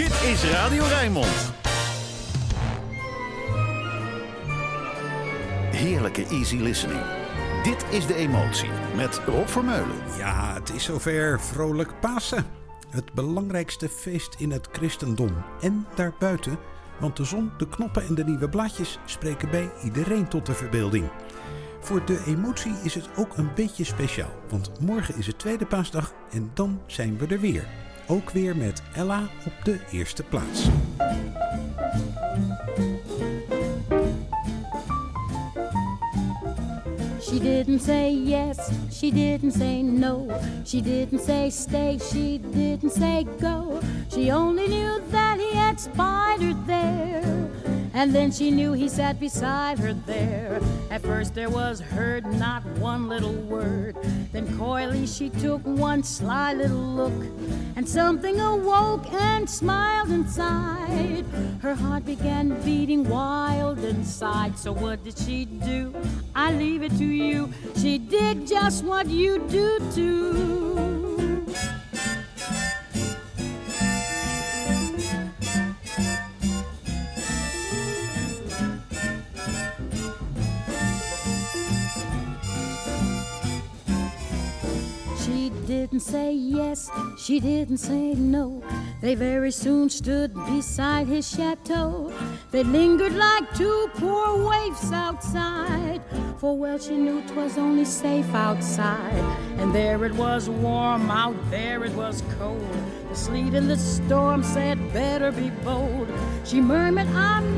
Dit is Radio Rijnmond. Heerlijke easy listening. Dit is De Emotie met Rob Vermeulen. Ja, het is zover vrolijk Pasen. Het belangrijkste feest in het christendom en daarbuiten. Want de zon, de knoppen en de nieuwe blaadjes spreken bij iedereen tot de verbeelding. Voor de emotie is het ook een beetje speciaal, want morgen is het tweede paasdag en dan zijn we er weer. Ook weer met Ella op de eerste plaats. She didn't say yes, she didn't say no, she didn't say stay, she didn't say go. She only knew that he had spied her there. And then she knew he sat beside her there. At first there was heard not one little word. Then coyly she took one sly little look. And something awoke and smiled inside. Her heart began beating wild inside. So what did she do? I leave it to you. She did just what you do too. Didn't say yes, she didn't say no. They very soon stood beside his chateau. They lingered like two poor waifs outside, for well she knew 'twas only safe outside. And there it was warm, out there it was cold. The sleet and the storm said, Better be bold. She murmured, I'm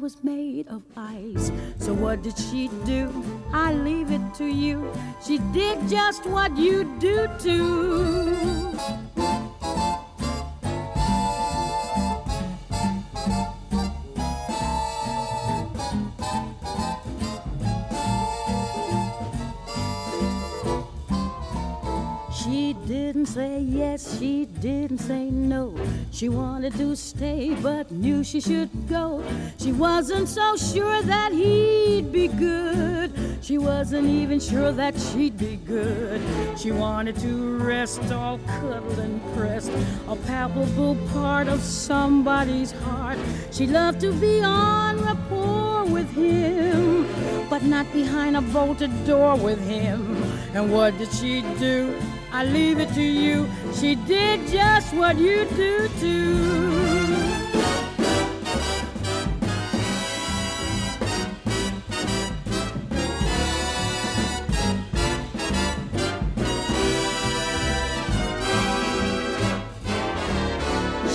was made of ice. So what did she do? I leave it to you. She did just what you do too. Didn't say yes, she didn't say no. She wanted to stay, but knew she should go. She wasn't so sure that he'd be good. She wasn't even sure that she'd be good. She wanted to rest all cuddled and pressed, a palpable part of somebody's heart. She loved to be on rapport with him, but not behind a bolted door with him. And what did she do? I leave it to you. She did just what you do too.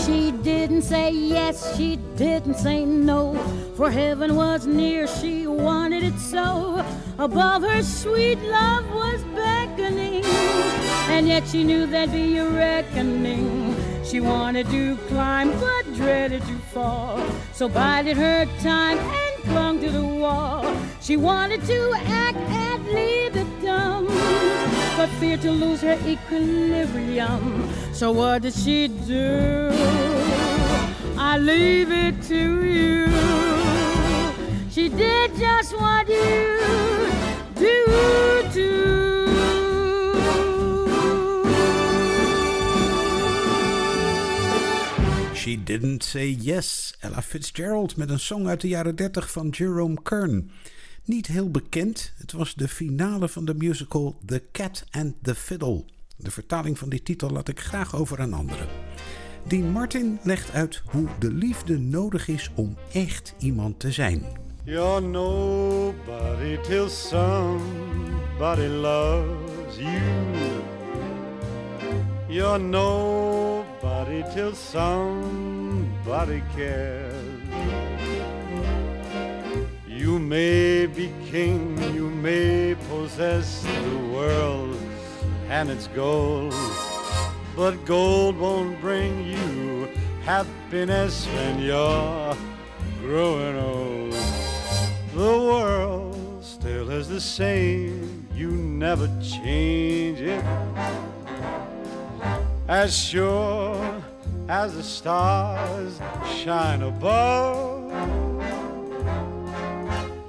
She didn't say yes, she didn't say no. For heaven was near, she wanted it so. Above her, sweet love was beckoning and yet she knew there'd be a reckoning. She wanted to climb, but dreaded to fall. So bided her time and clung to the wall. She wanted to act and leave it dumb, but feared to lose her equilibrium. So what did she do? I leave it to you. She did just what you She Didn't Say Yes, Ella Fitzgerald met een song uit de jaren 30 van Jerome Kern. Niet heel bekend, het was de finale van de musical The Cat and the Fiddle. De vertaling van die titel laat ik graag over aan anderen. Dean Martin legt uit hoe de liefde nodig is om echt iemand te zijn. You're nobody till somebody loves you. You're nobody till somebody cares. You may be king, you may possess the world and its gold, but gold won't bring you happiness when you're growing old. The world still is the same, you never change it as sure as the stars shine above.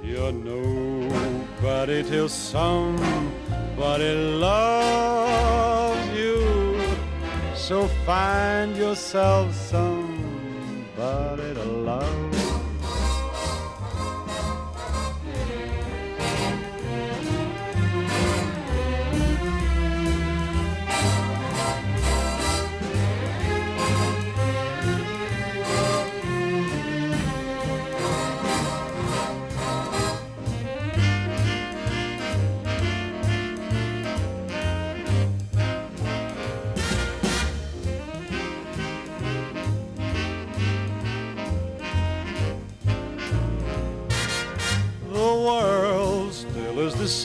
You're nobody till somebody loves you. So find yourself somebody to love.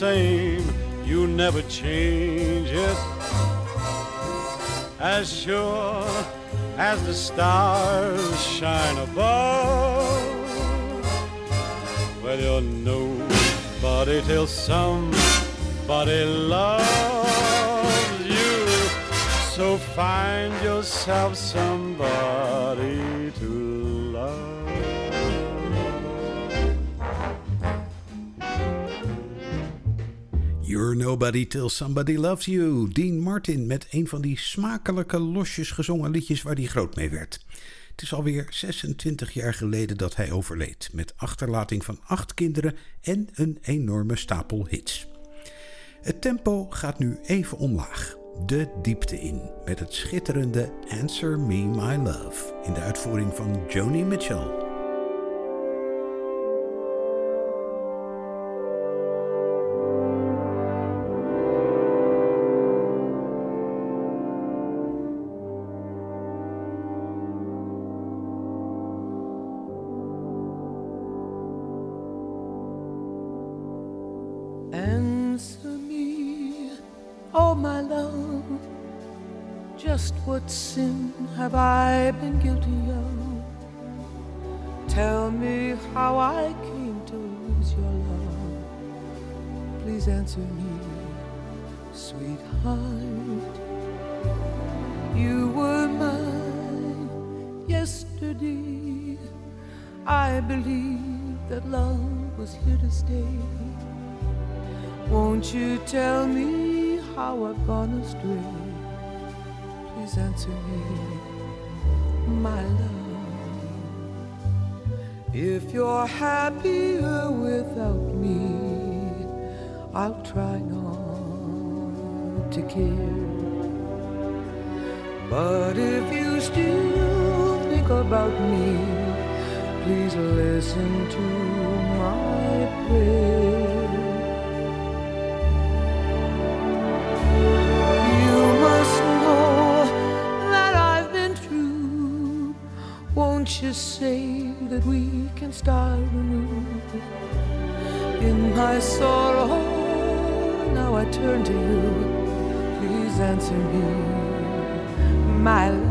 Same, you never change it. As sure as the stars shine above, well, you're nobody till somebody loves you. So find yourself somebody You're Nobody Till Somebody Loves You. Dean Martin met een van die smakelijke losjes gezongen liedjes waar hij groot mee werd. Het is alweer 26 jaar geleden dat hij overleed, met achterlating van acht kinderen en een enorme stapel hits. Het tempo gaat nu even omlaag, de diepte in, met het schitterende Answer Me My Love in de uitvoering van Joni Mitchell. What sin have I been guilty of? Tell me how I came to lose your love. Please answer me, sweetheart. You were mine yesterday. I believe that love was here to stay. Won't you tell me how I've gone astray? Please answer me, my love. If you're happier without me, I'll try not to care. But if you still think about me, please listen to my prayer. Sorrow, now I turn to you. Please answer me, my love.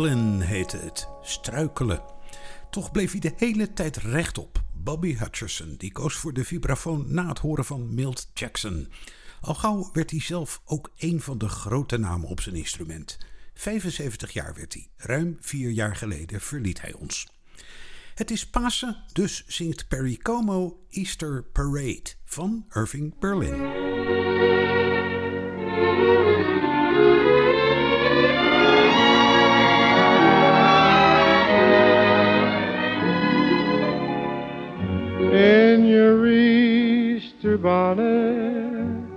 Stumbling heette het, struikelen. Toch bleef hij de hele tijd rechtop. Bobby Hutcherson die koos voor de vibrafoon na het horen van Milt Jackson. Al gauw werd hij zelf ook een van de grote namen op zijn instrument. 75 jaar werd hij. Ruim vier jaar geleden verliet hij ons. Het is Pasen, dus zingt Perry Como Easter Parade van Irving Berlin. Your Easter bonnet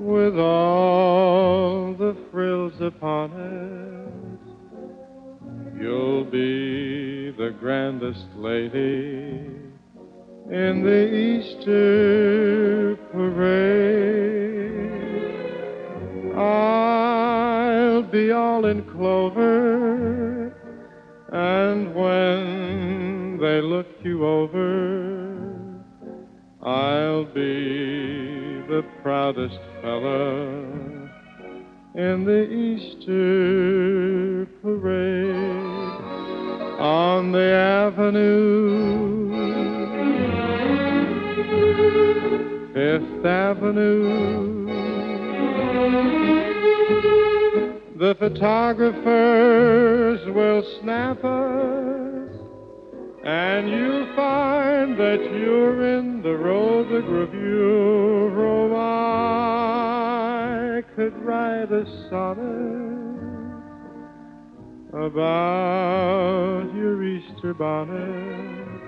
with all the frills upon it. You'll be the grandest lady in the Easter parade. I'll be all in clover, and when they look you over, I'll be the proudest fella in the Easter parade on the avenue, Fifth Avenue. The photographers will snap us and you'll find that you're in the rotogravure. Oh, I could write a sonnet about your Easter bonnet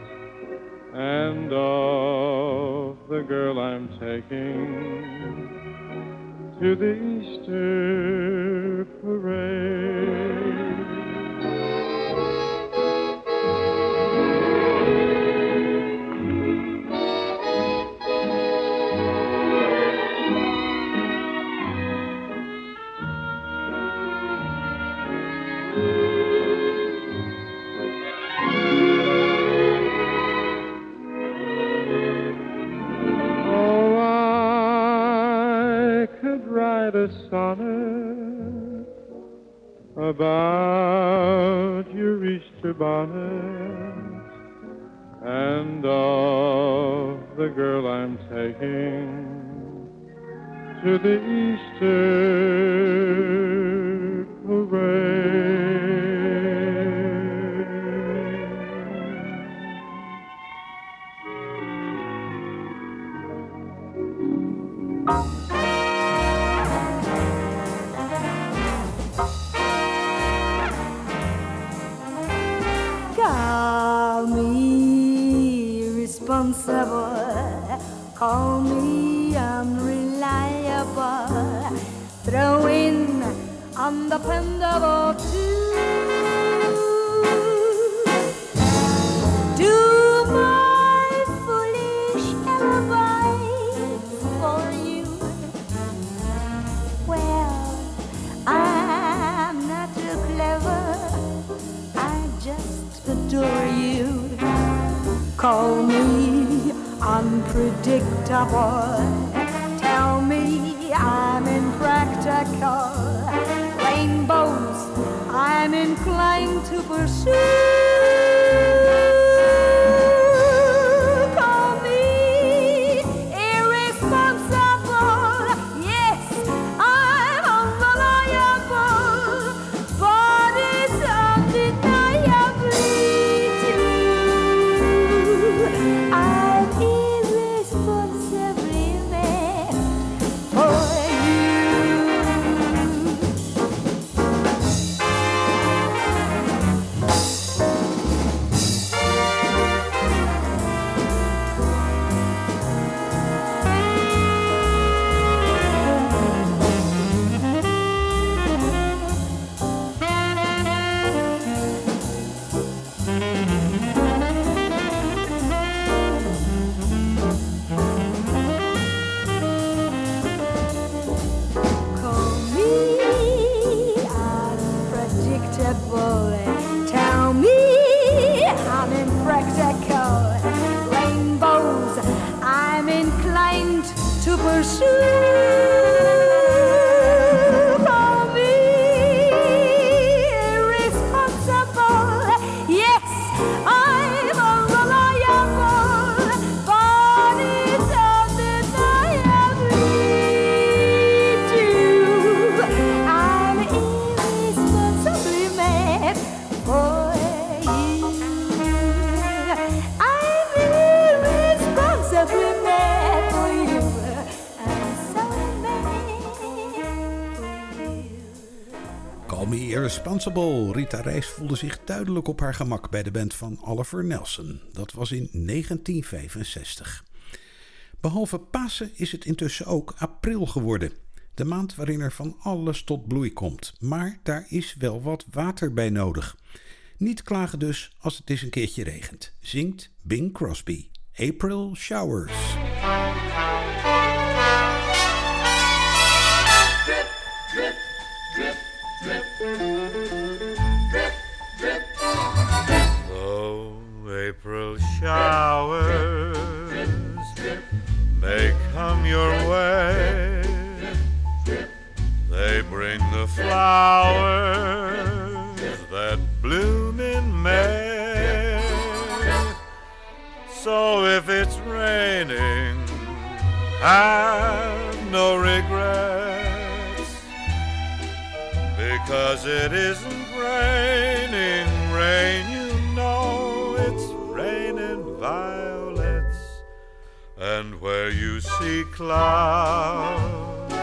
and of the girl I'm taking to the Easter parade. Sonnet about your Easter bonnet and of the girl I'm taking to the Easter Call me unreliable. Throw in. Do unpredictable. Rita Reis voelde zich duidelijk op haar gemak bij de band van Oliver Nelson. Dat was in 1965. Behalve Pasen is het intussen ook april geworden. De maand waarin er van alles tot bloei komt. Maar daar is wel wat water bij nodig. Niet klagen dus als het eens een keertje regent. Zingt Bing Crosby. April Showers. Oh, April showers may come your way. They bring the flowers that bloom in May. So if it's raining, have no regrets because it isn't raining rain. You know it's raining violets, and where you see clouds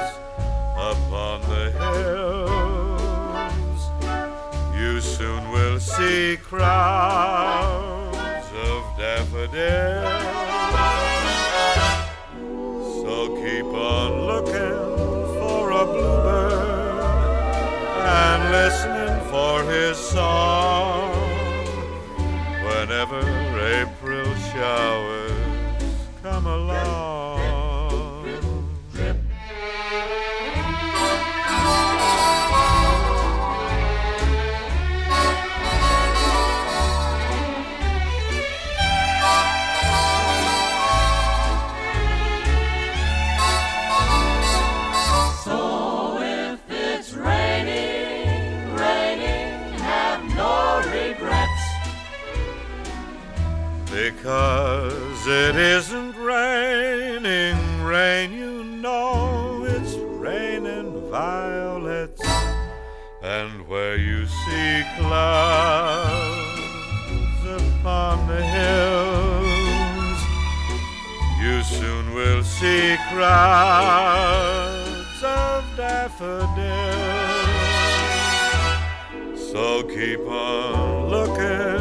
upon the hills, you soon will see crowds of daffodils. So keep on looking for a bluebird and listening for his song clouds upon the hills, you soon will see crowds of daffodils. So keep on looking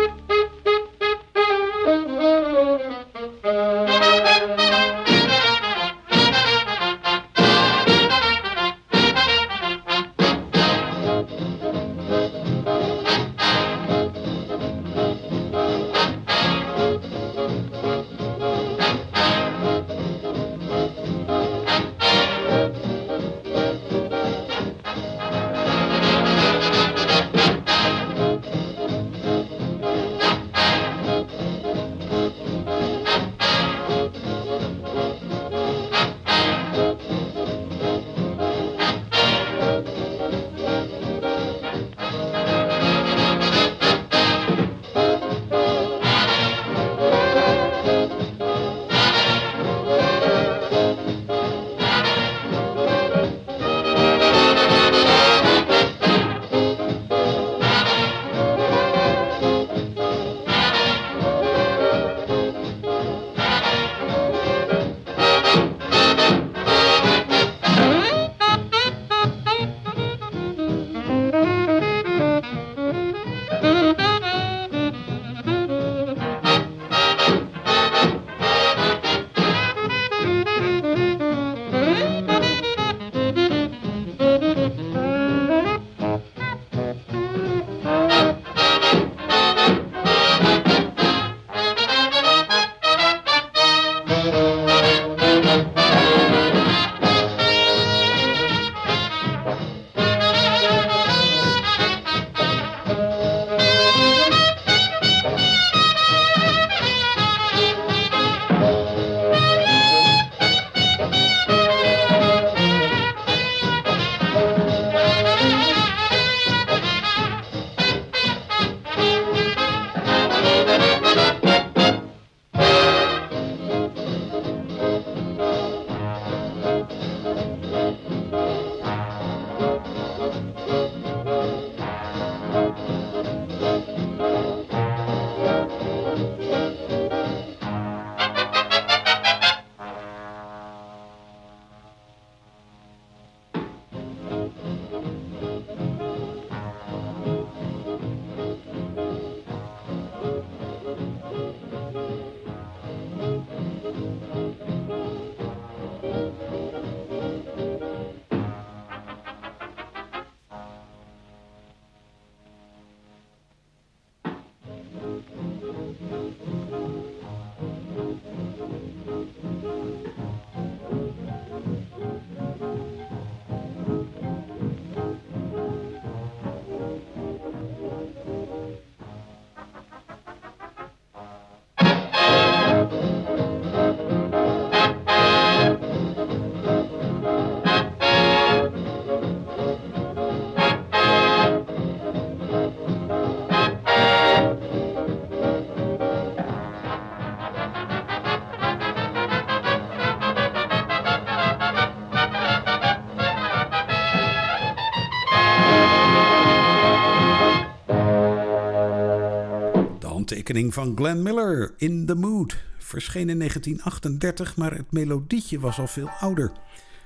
Van Glenn Miller, In the Mood. Verscheen in 1938, maar het melodietje was al veel ouder.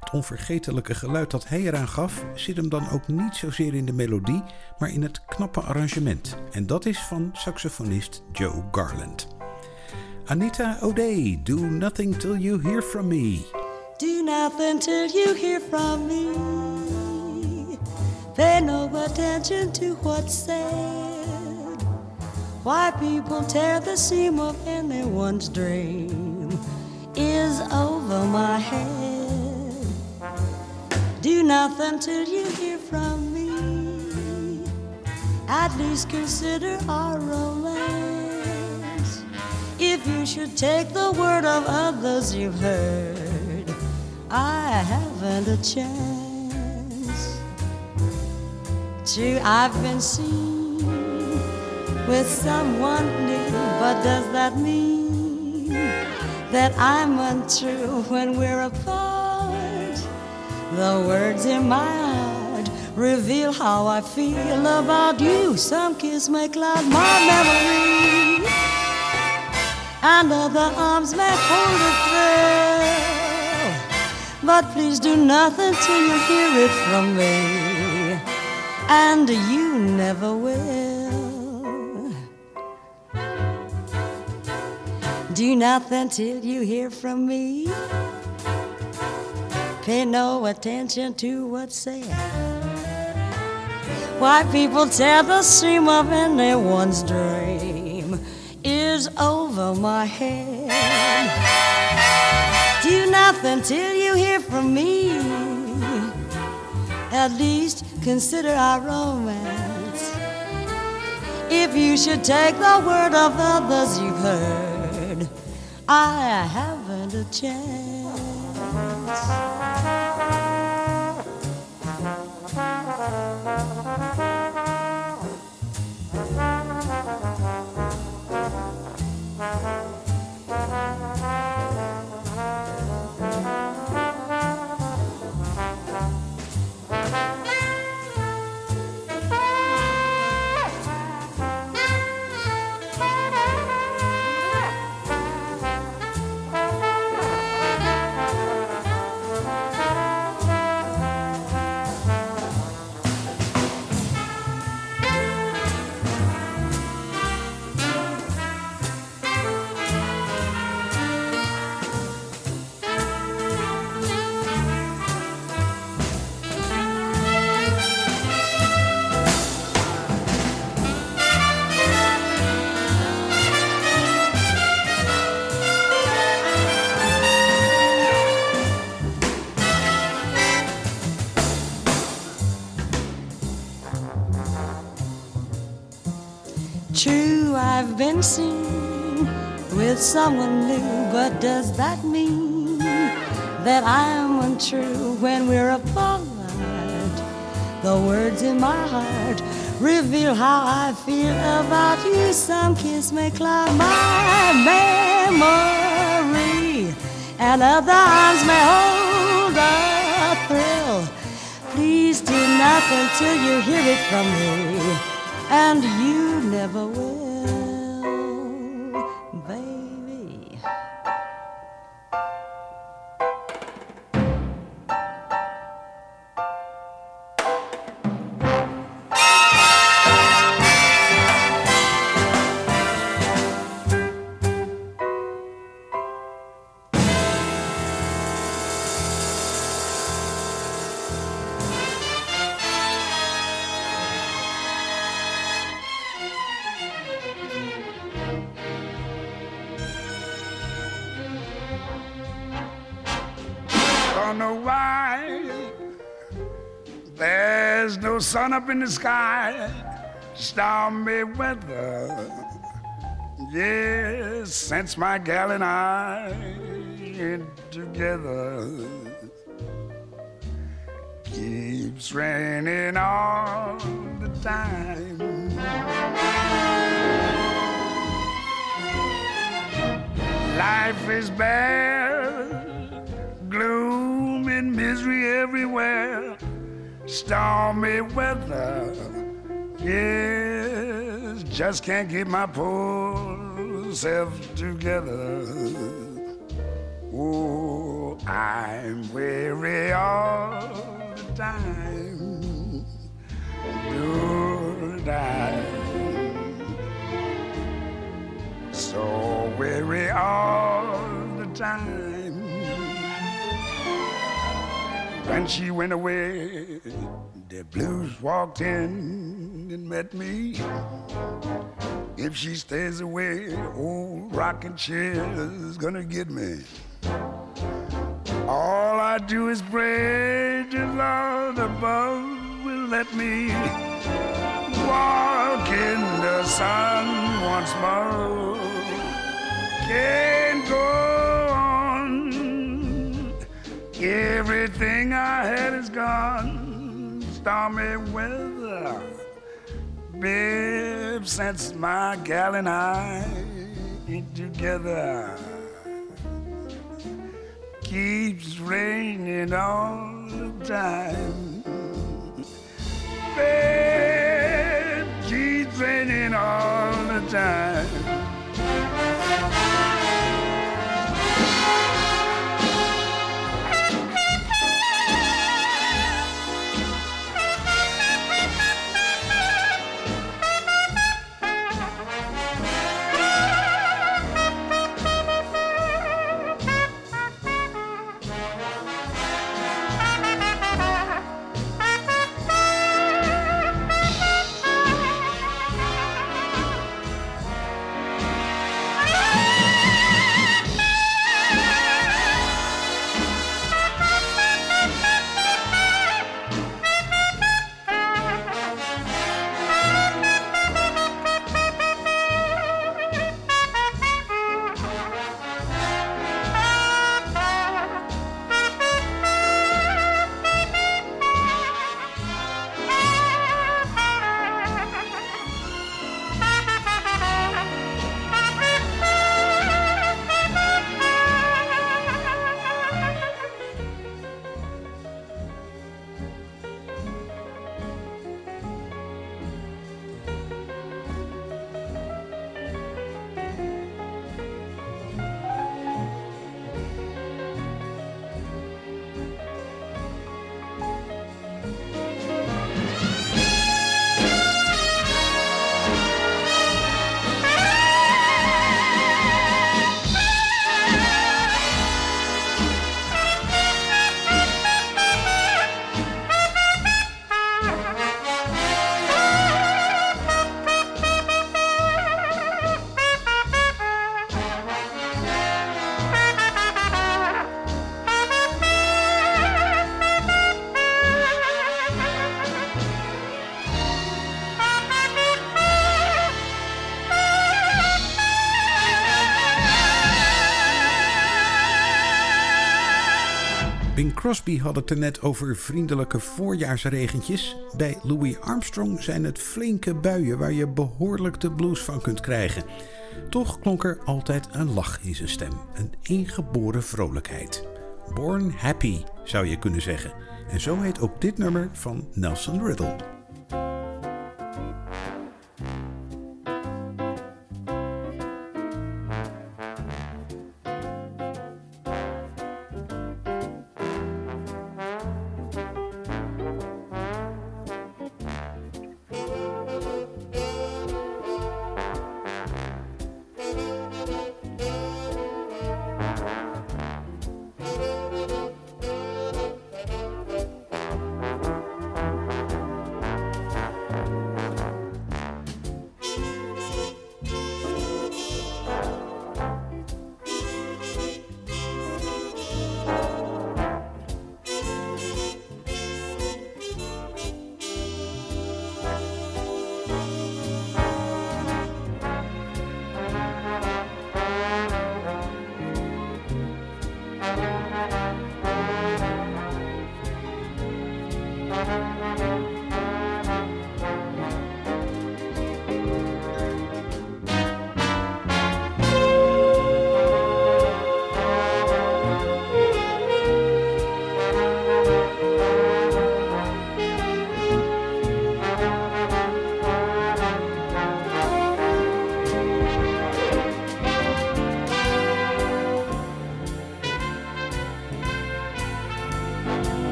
Het onvergetelijke geluid dat hij eraan gaf, zit hem dan ook niet zozeer in de melodie, maar in het knappe arrangement. En dat is van saxofonist Joe Garland. Anita O'Day, Do Nothing Till You Hear From Me. Do nothing till you hear from me. Pay no attention to what's said. Why people tear the seam of anyone's dream is over my head. Do nothing till you hear from me. At least consider our romance. If you should take the word of others you've heard, I haven't a chance. True, I've been seen with someone new, but does that mean that I'm untrue when we're apart? The words in my heart reveal how I feel about you. Some kiss may cloud my memory, and other arms may hold a thrill. But please do nothing till you hear it from me, and you never will. Do nothing till you hear from me. Pay no attention to what's said. Why people tear the seam of anyone's dream is over my head. Do nothing till you hear from me. At least consider our romance. If you should take the word of others you've heard, I haven't a chance. Seen with someone new, but does that mean that I'm untrue when we're apart? The words in my heart reveal how I feel about you. Some kiss may cloud my memory, and other arms may hold a thrill. Please do nothing till you hear it from me and you never will, sun up in the sky, stormy weather. Yes, since my gal and I together, keeps raining all the time. Life is bad, gloom and misery everywhere, stormy weather. Yes, just can't get my poor self together. Oh, I'm weary all the time. Good time. So weary all the time. When she went away, the blues walked in and met me. If she stays away, old rocking chair's gonna get me. All I do is pray the Lord above will let me walk in the sun once more. Can't go Everything I had is gone. Stormy weather. Babe, since my gal and I ain't together keeps raining all the time. Babe, keeps raining all the time. Crosby had het er net over vriendelijke voorjaarsregentjes. Bij Louis Armstrong zijn het flinke buien waar je behoorlijk de blues van kunt krijgen. Toch klonk er altijd een lach in zijn stem, een ingeboren vrolijkheid. Born Happy zou je kunnen zeggen. En zo heet ook dit nummer van Nelson Riddle.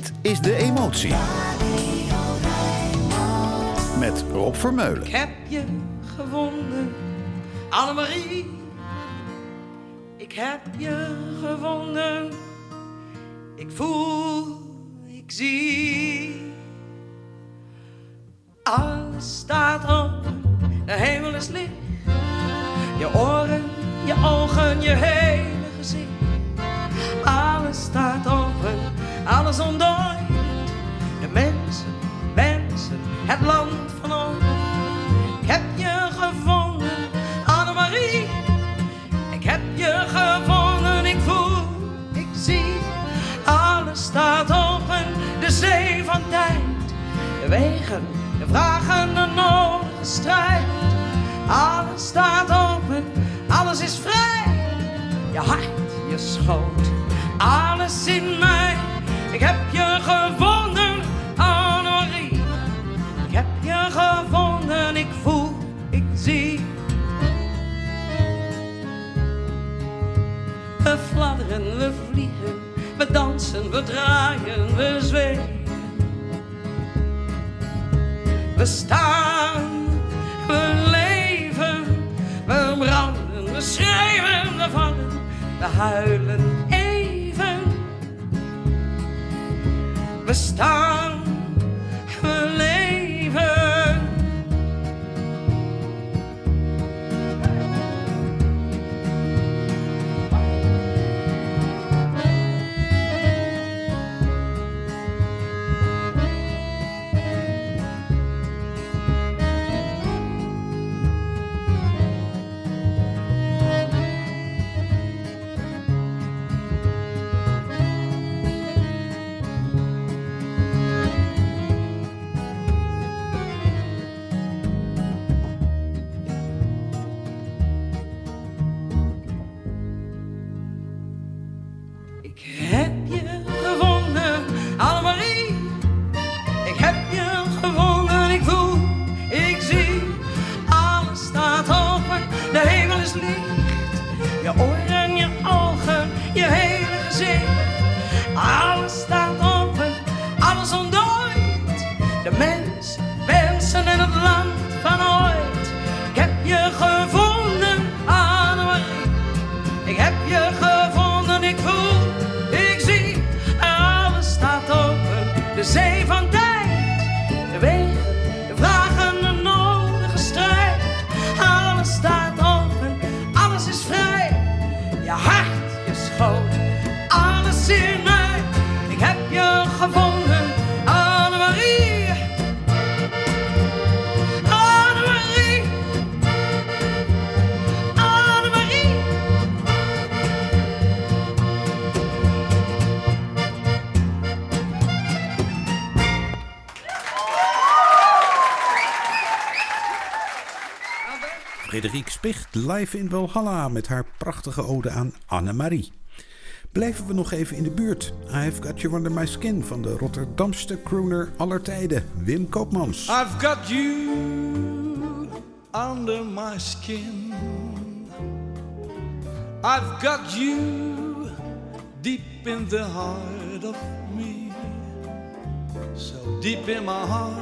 Dit is De Emotie. Met Rob Vermeulen. Ik heb je gevonden, Annemarie. Ik heb je gevonden. Ik voel, ik zie. Alles staat open, de hemel is licht. Je oren, je ogen, je hele gezicht. Alles staat open, alles ontdooid. Wegen, de vragen, de nodige strijd. Alles staat open, alles is vrij. Je hart, je schoot, alles in mij. Ik heb je gevonden, Annemarie. Ik heb je gevonden, ik voel, ik zie. We fladderen, we vliegen, we dansen, we draaien, we zweven. We staan, we leven, we branden, we schreeuwen, we vallen, we huilen even. We staan, live in Walhalla met haar prachtige ode aan Annemarie. Blijven we nog even in de buurt. I've Got You Under My Skin van de Rotterdamste crooner aller tijden, Wim Koopmans. I've got you under my skin. I've got you deep in the heart of me. So deep in my heart,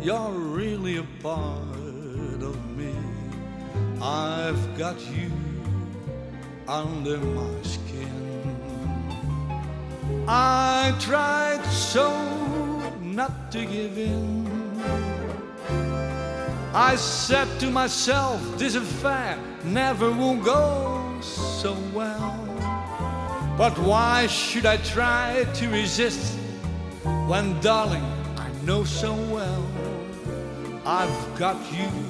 you're really a part of me. I've got you under my skin. I tried so not to give in. I said to myself, this affair never will go so well. But why should I try to resist when, darling, I know so well I've got you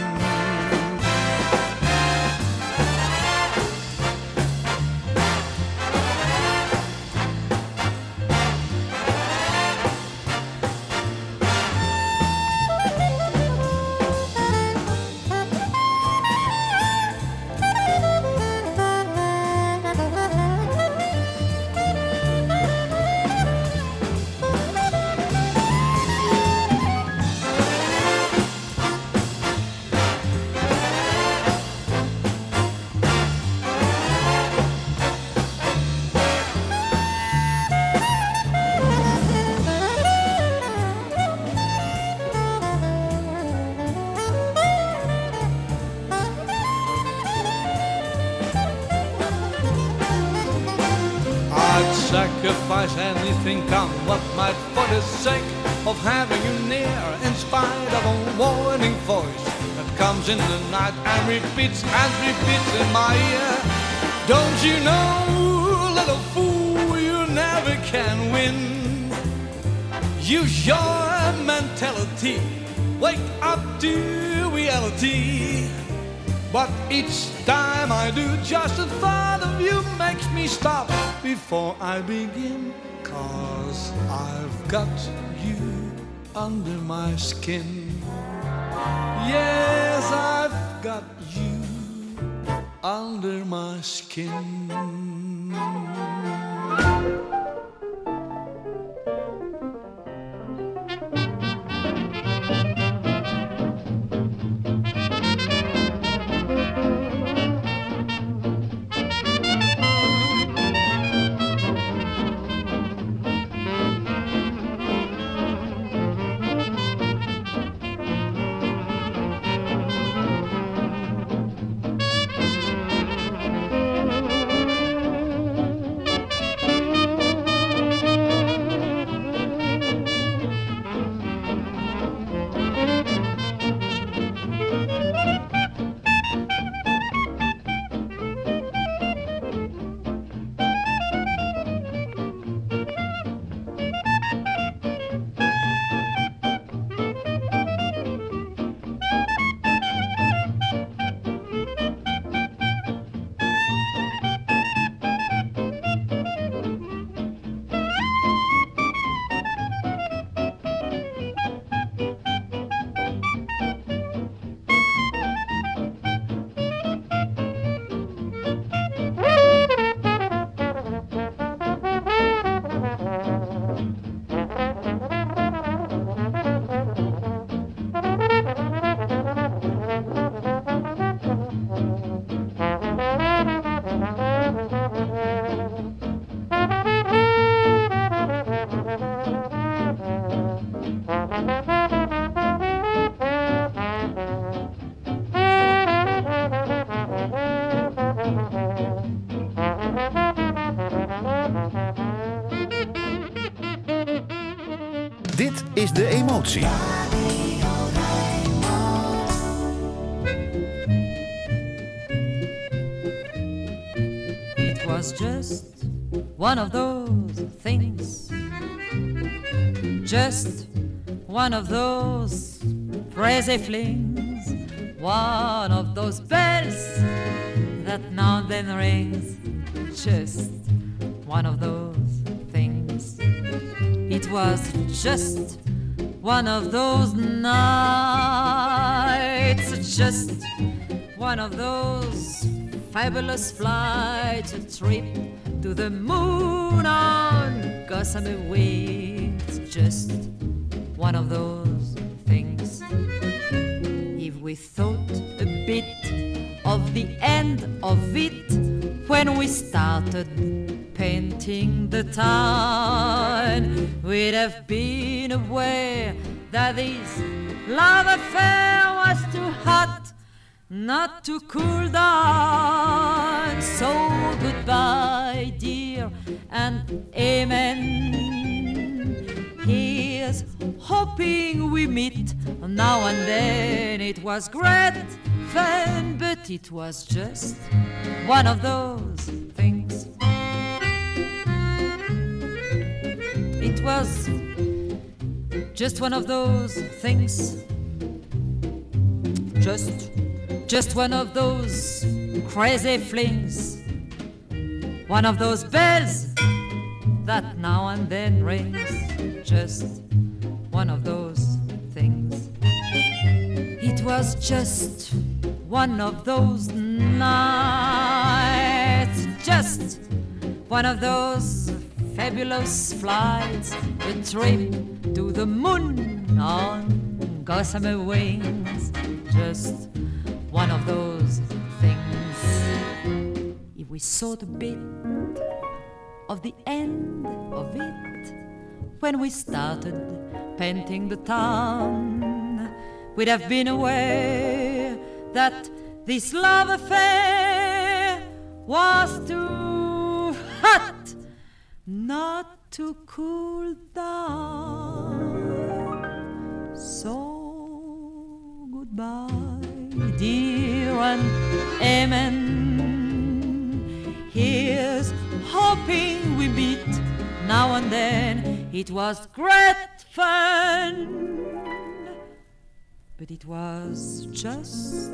In the night and repeats and repeats in my ear. Don't you know, little fool, you never can win. Use your mentality, wake up to reality. But each time I do, just the thought of you makes me stop before I begin. Cause I've got you under my skin. Yes, I've got you under my skin. Emotie. It was just one of those things. Just one of those crazy flings. One of those bells that now and then rings. Just one of those things. It was just one of those nights. Just one of those fabulous flights, a trip to the moon on gossamer wings. Just one of those things. If we thought a bit of the end of it when we started painting the town, we'd have been aware that this love affair was too hot not to cool down. So goodbye, dear, and amen. Here's hoping we meet now and then. It was great fun, but it was just one of those things. It was just one of those things Just, just one of those crazy flings. One of those bells that now and then rings. Just one of those things. It was just one of those nights. Just one of those fabulous flights. A trip to the moon on gossamer wings. Just one of those things. If we saw the bit of the end of it when we started painting the town, we'd have been aware that this love affair was too hot not to cool down. So goodbye, dear, and amen. Here's hoping we meet now and then. It was great fun, but it was just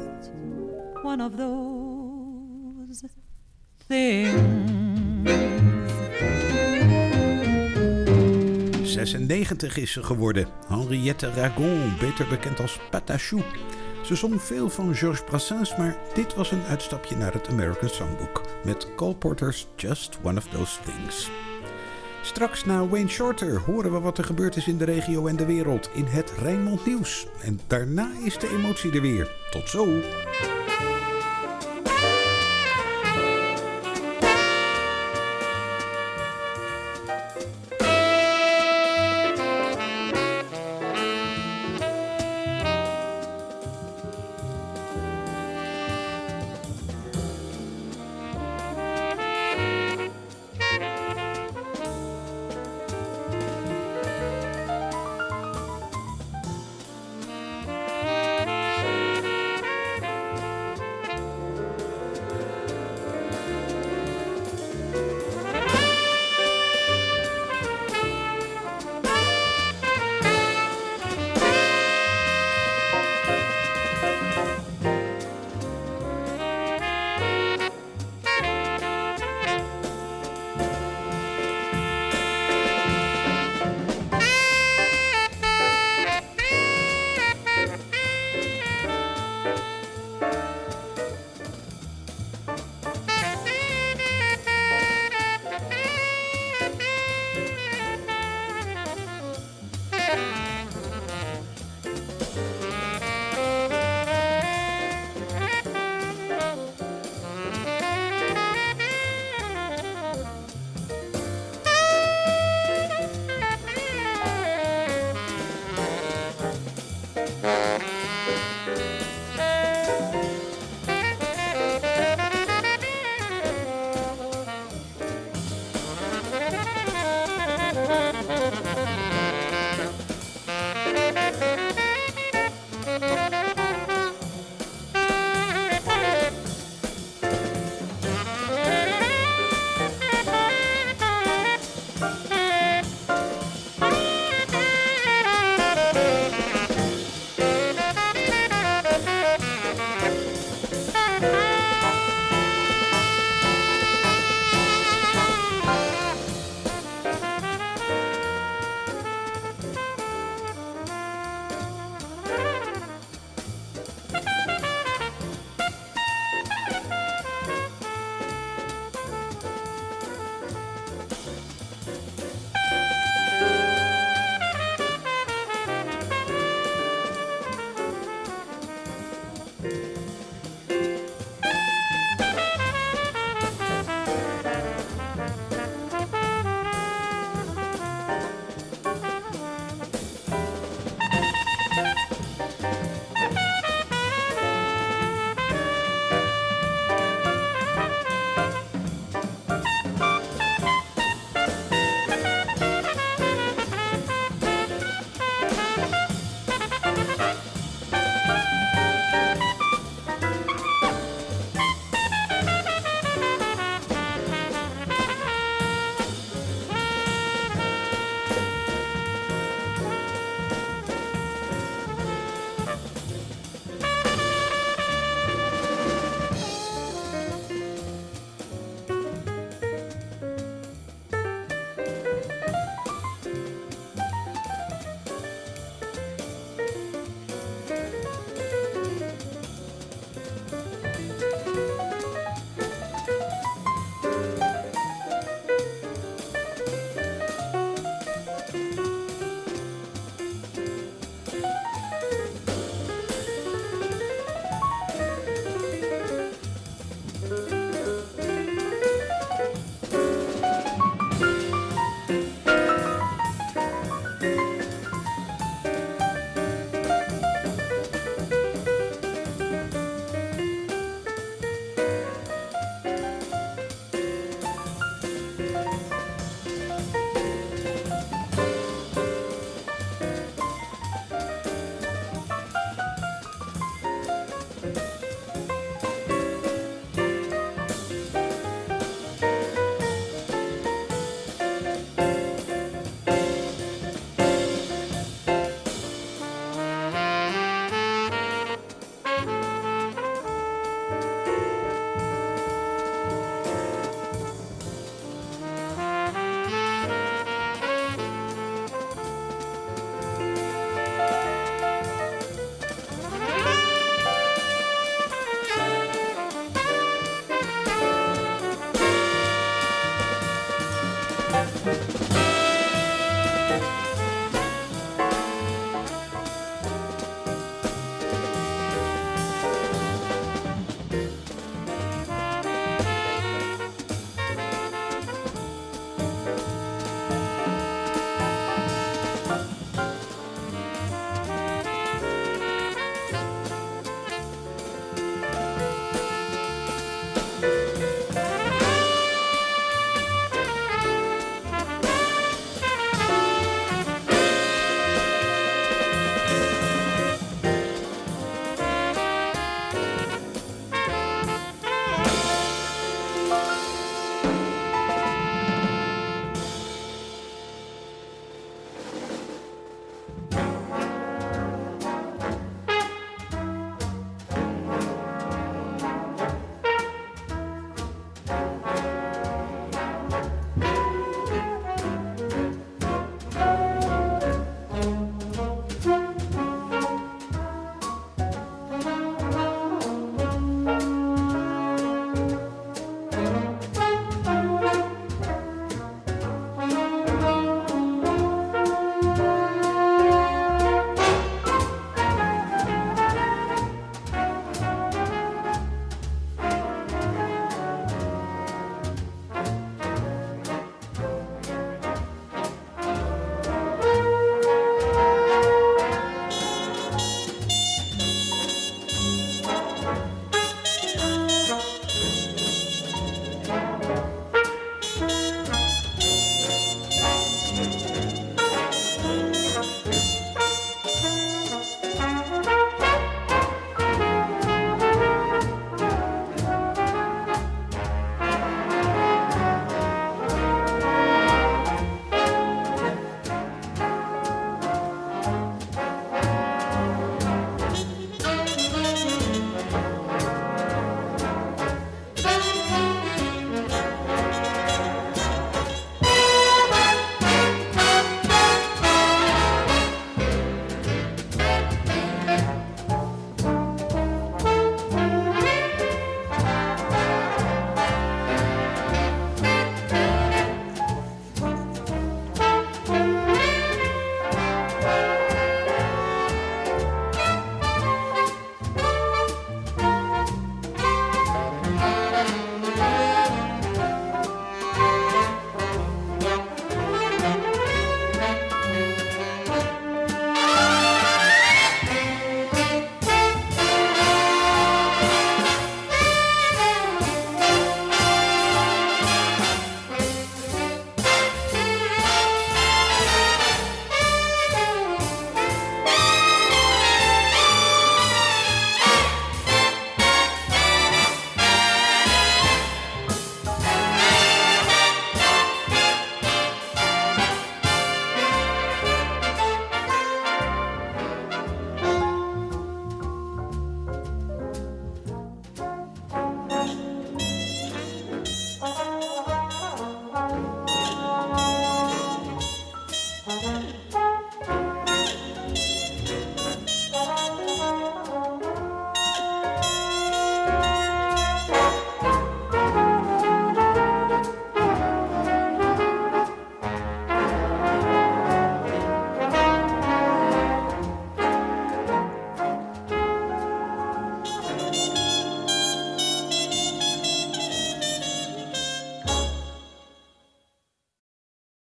one of those things. 96 is ze geworden. Henriette Ragon, beter bekend als Patachou. Ze zong veel van Georges Brassens, maar dit was een uitstapje naar het American Songbook. Met Cole Porter's Just One of Those Things. Straks na Wayne Shorter horen we wat er gebeurd is in de regio en de wereld in het Rijnmond Nieuws. En daarna is de emotie er weer. Tot zo!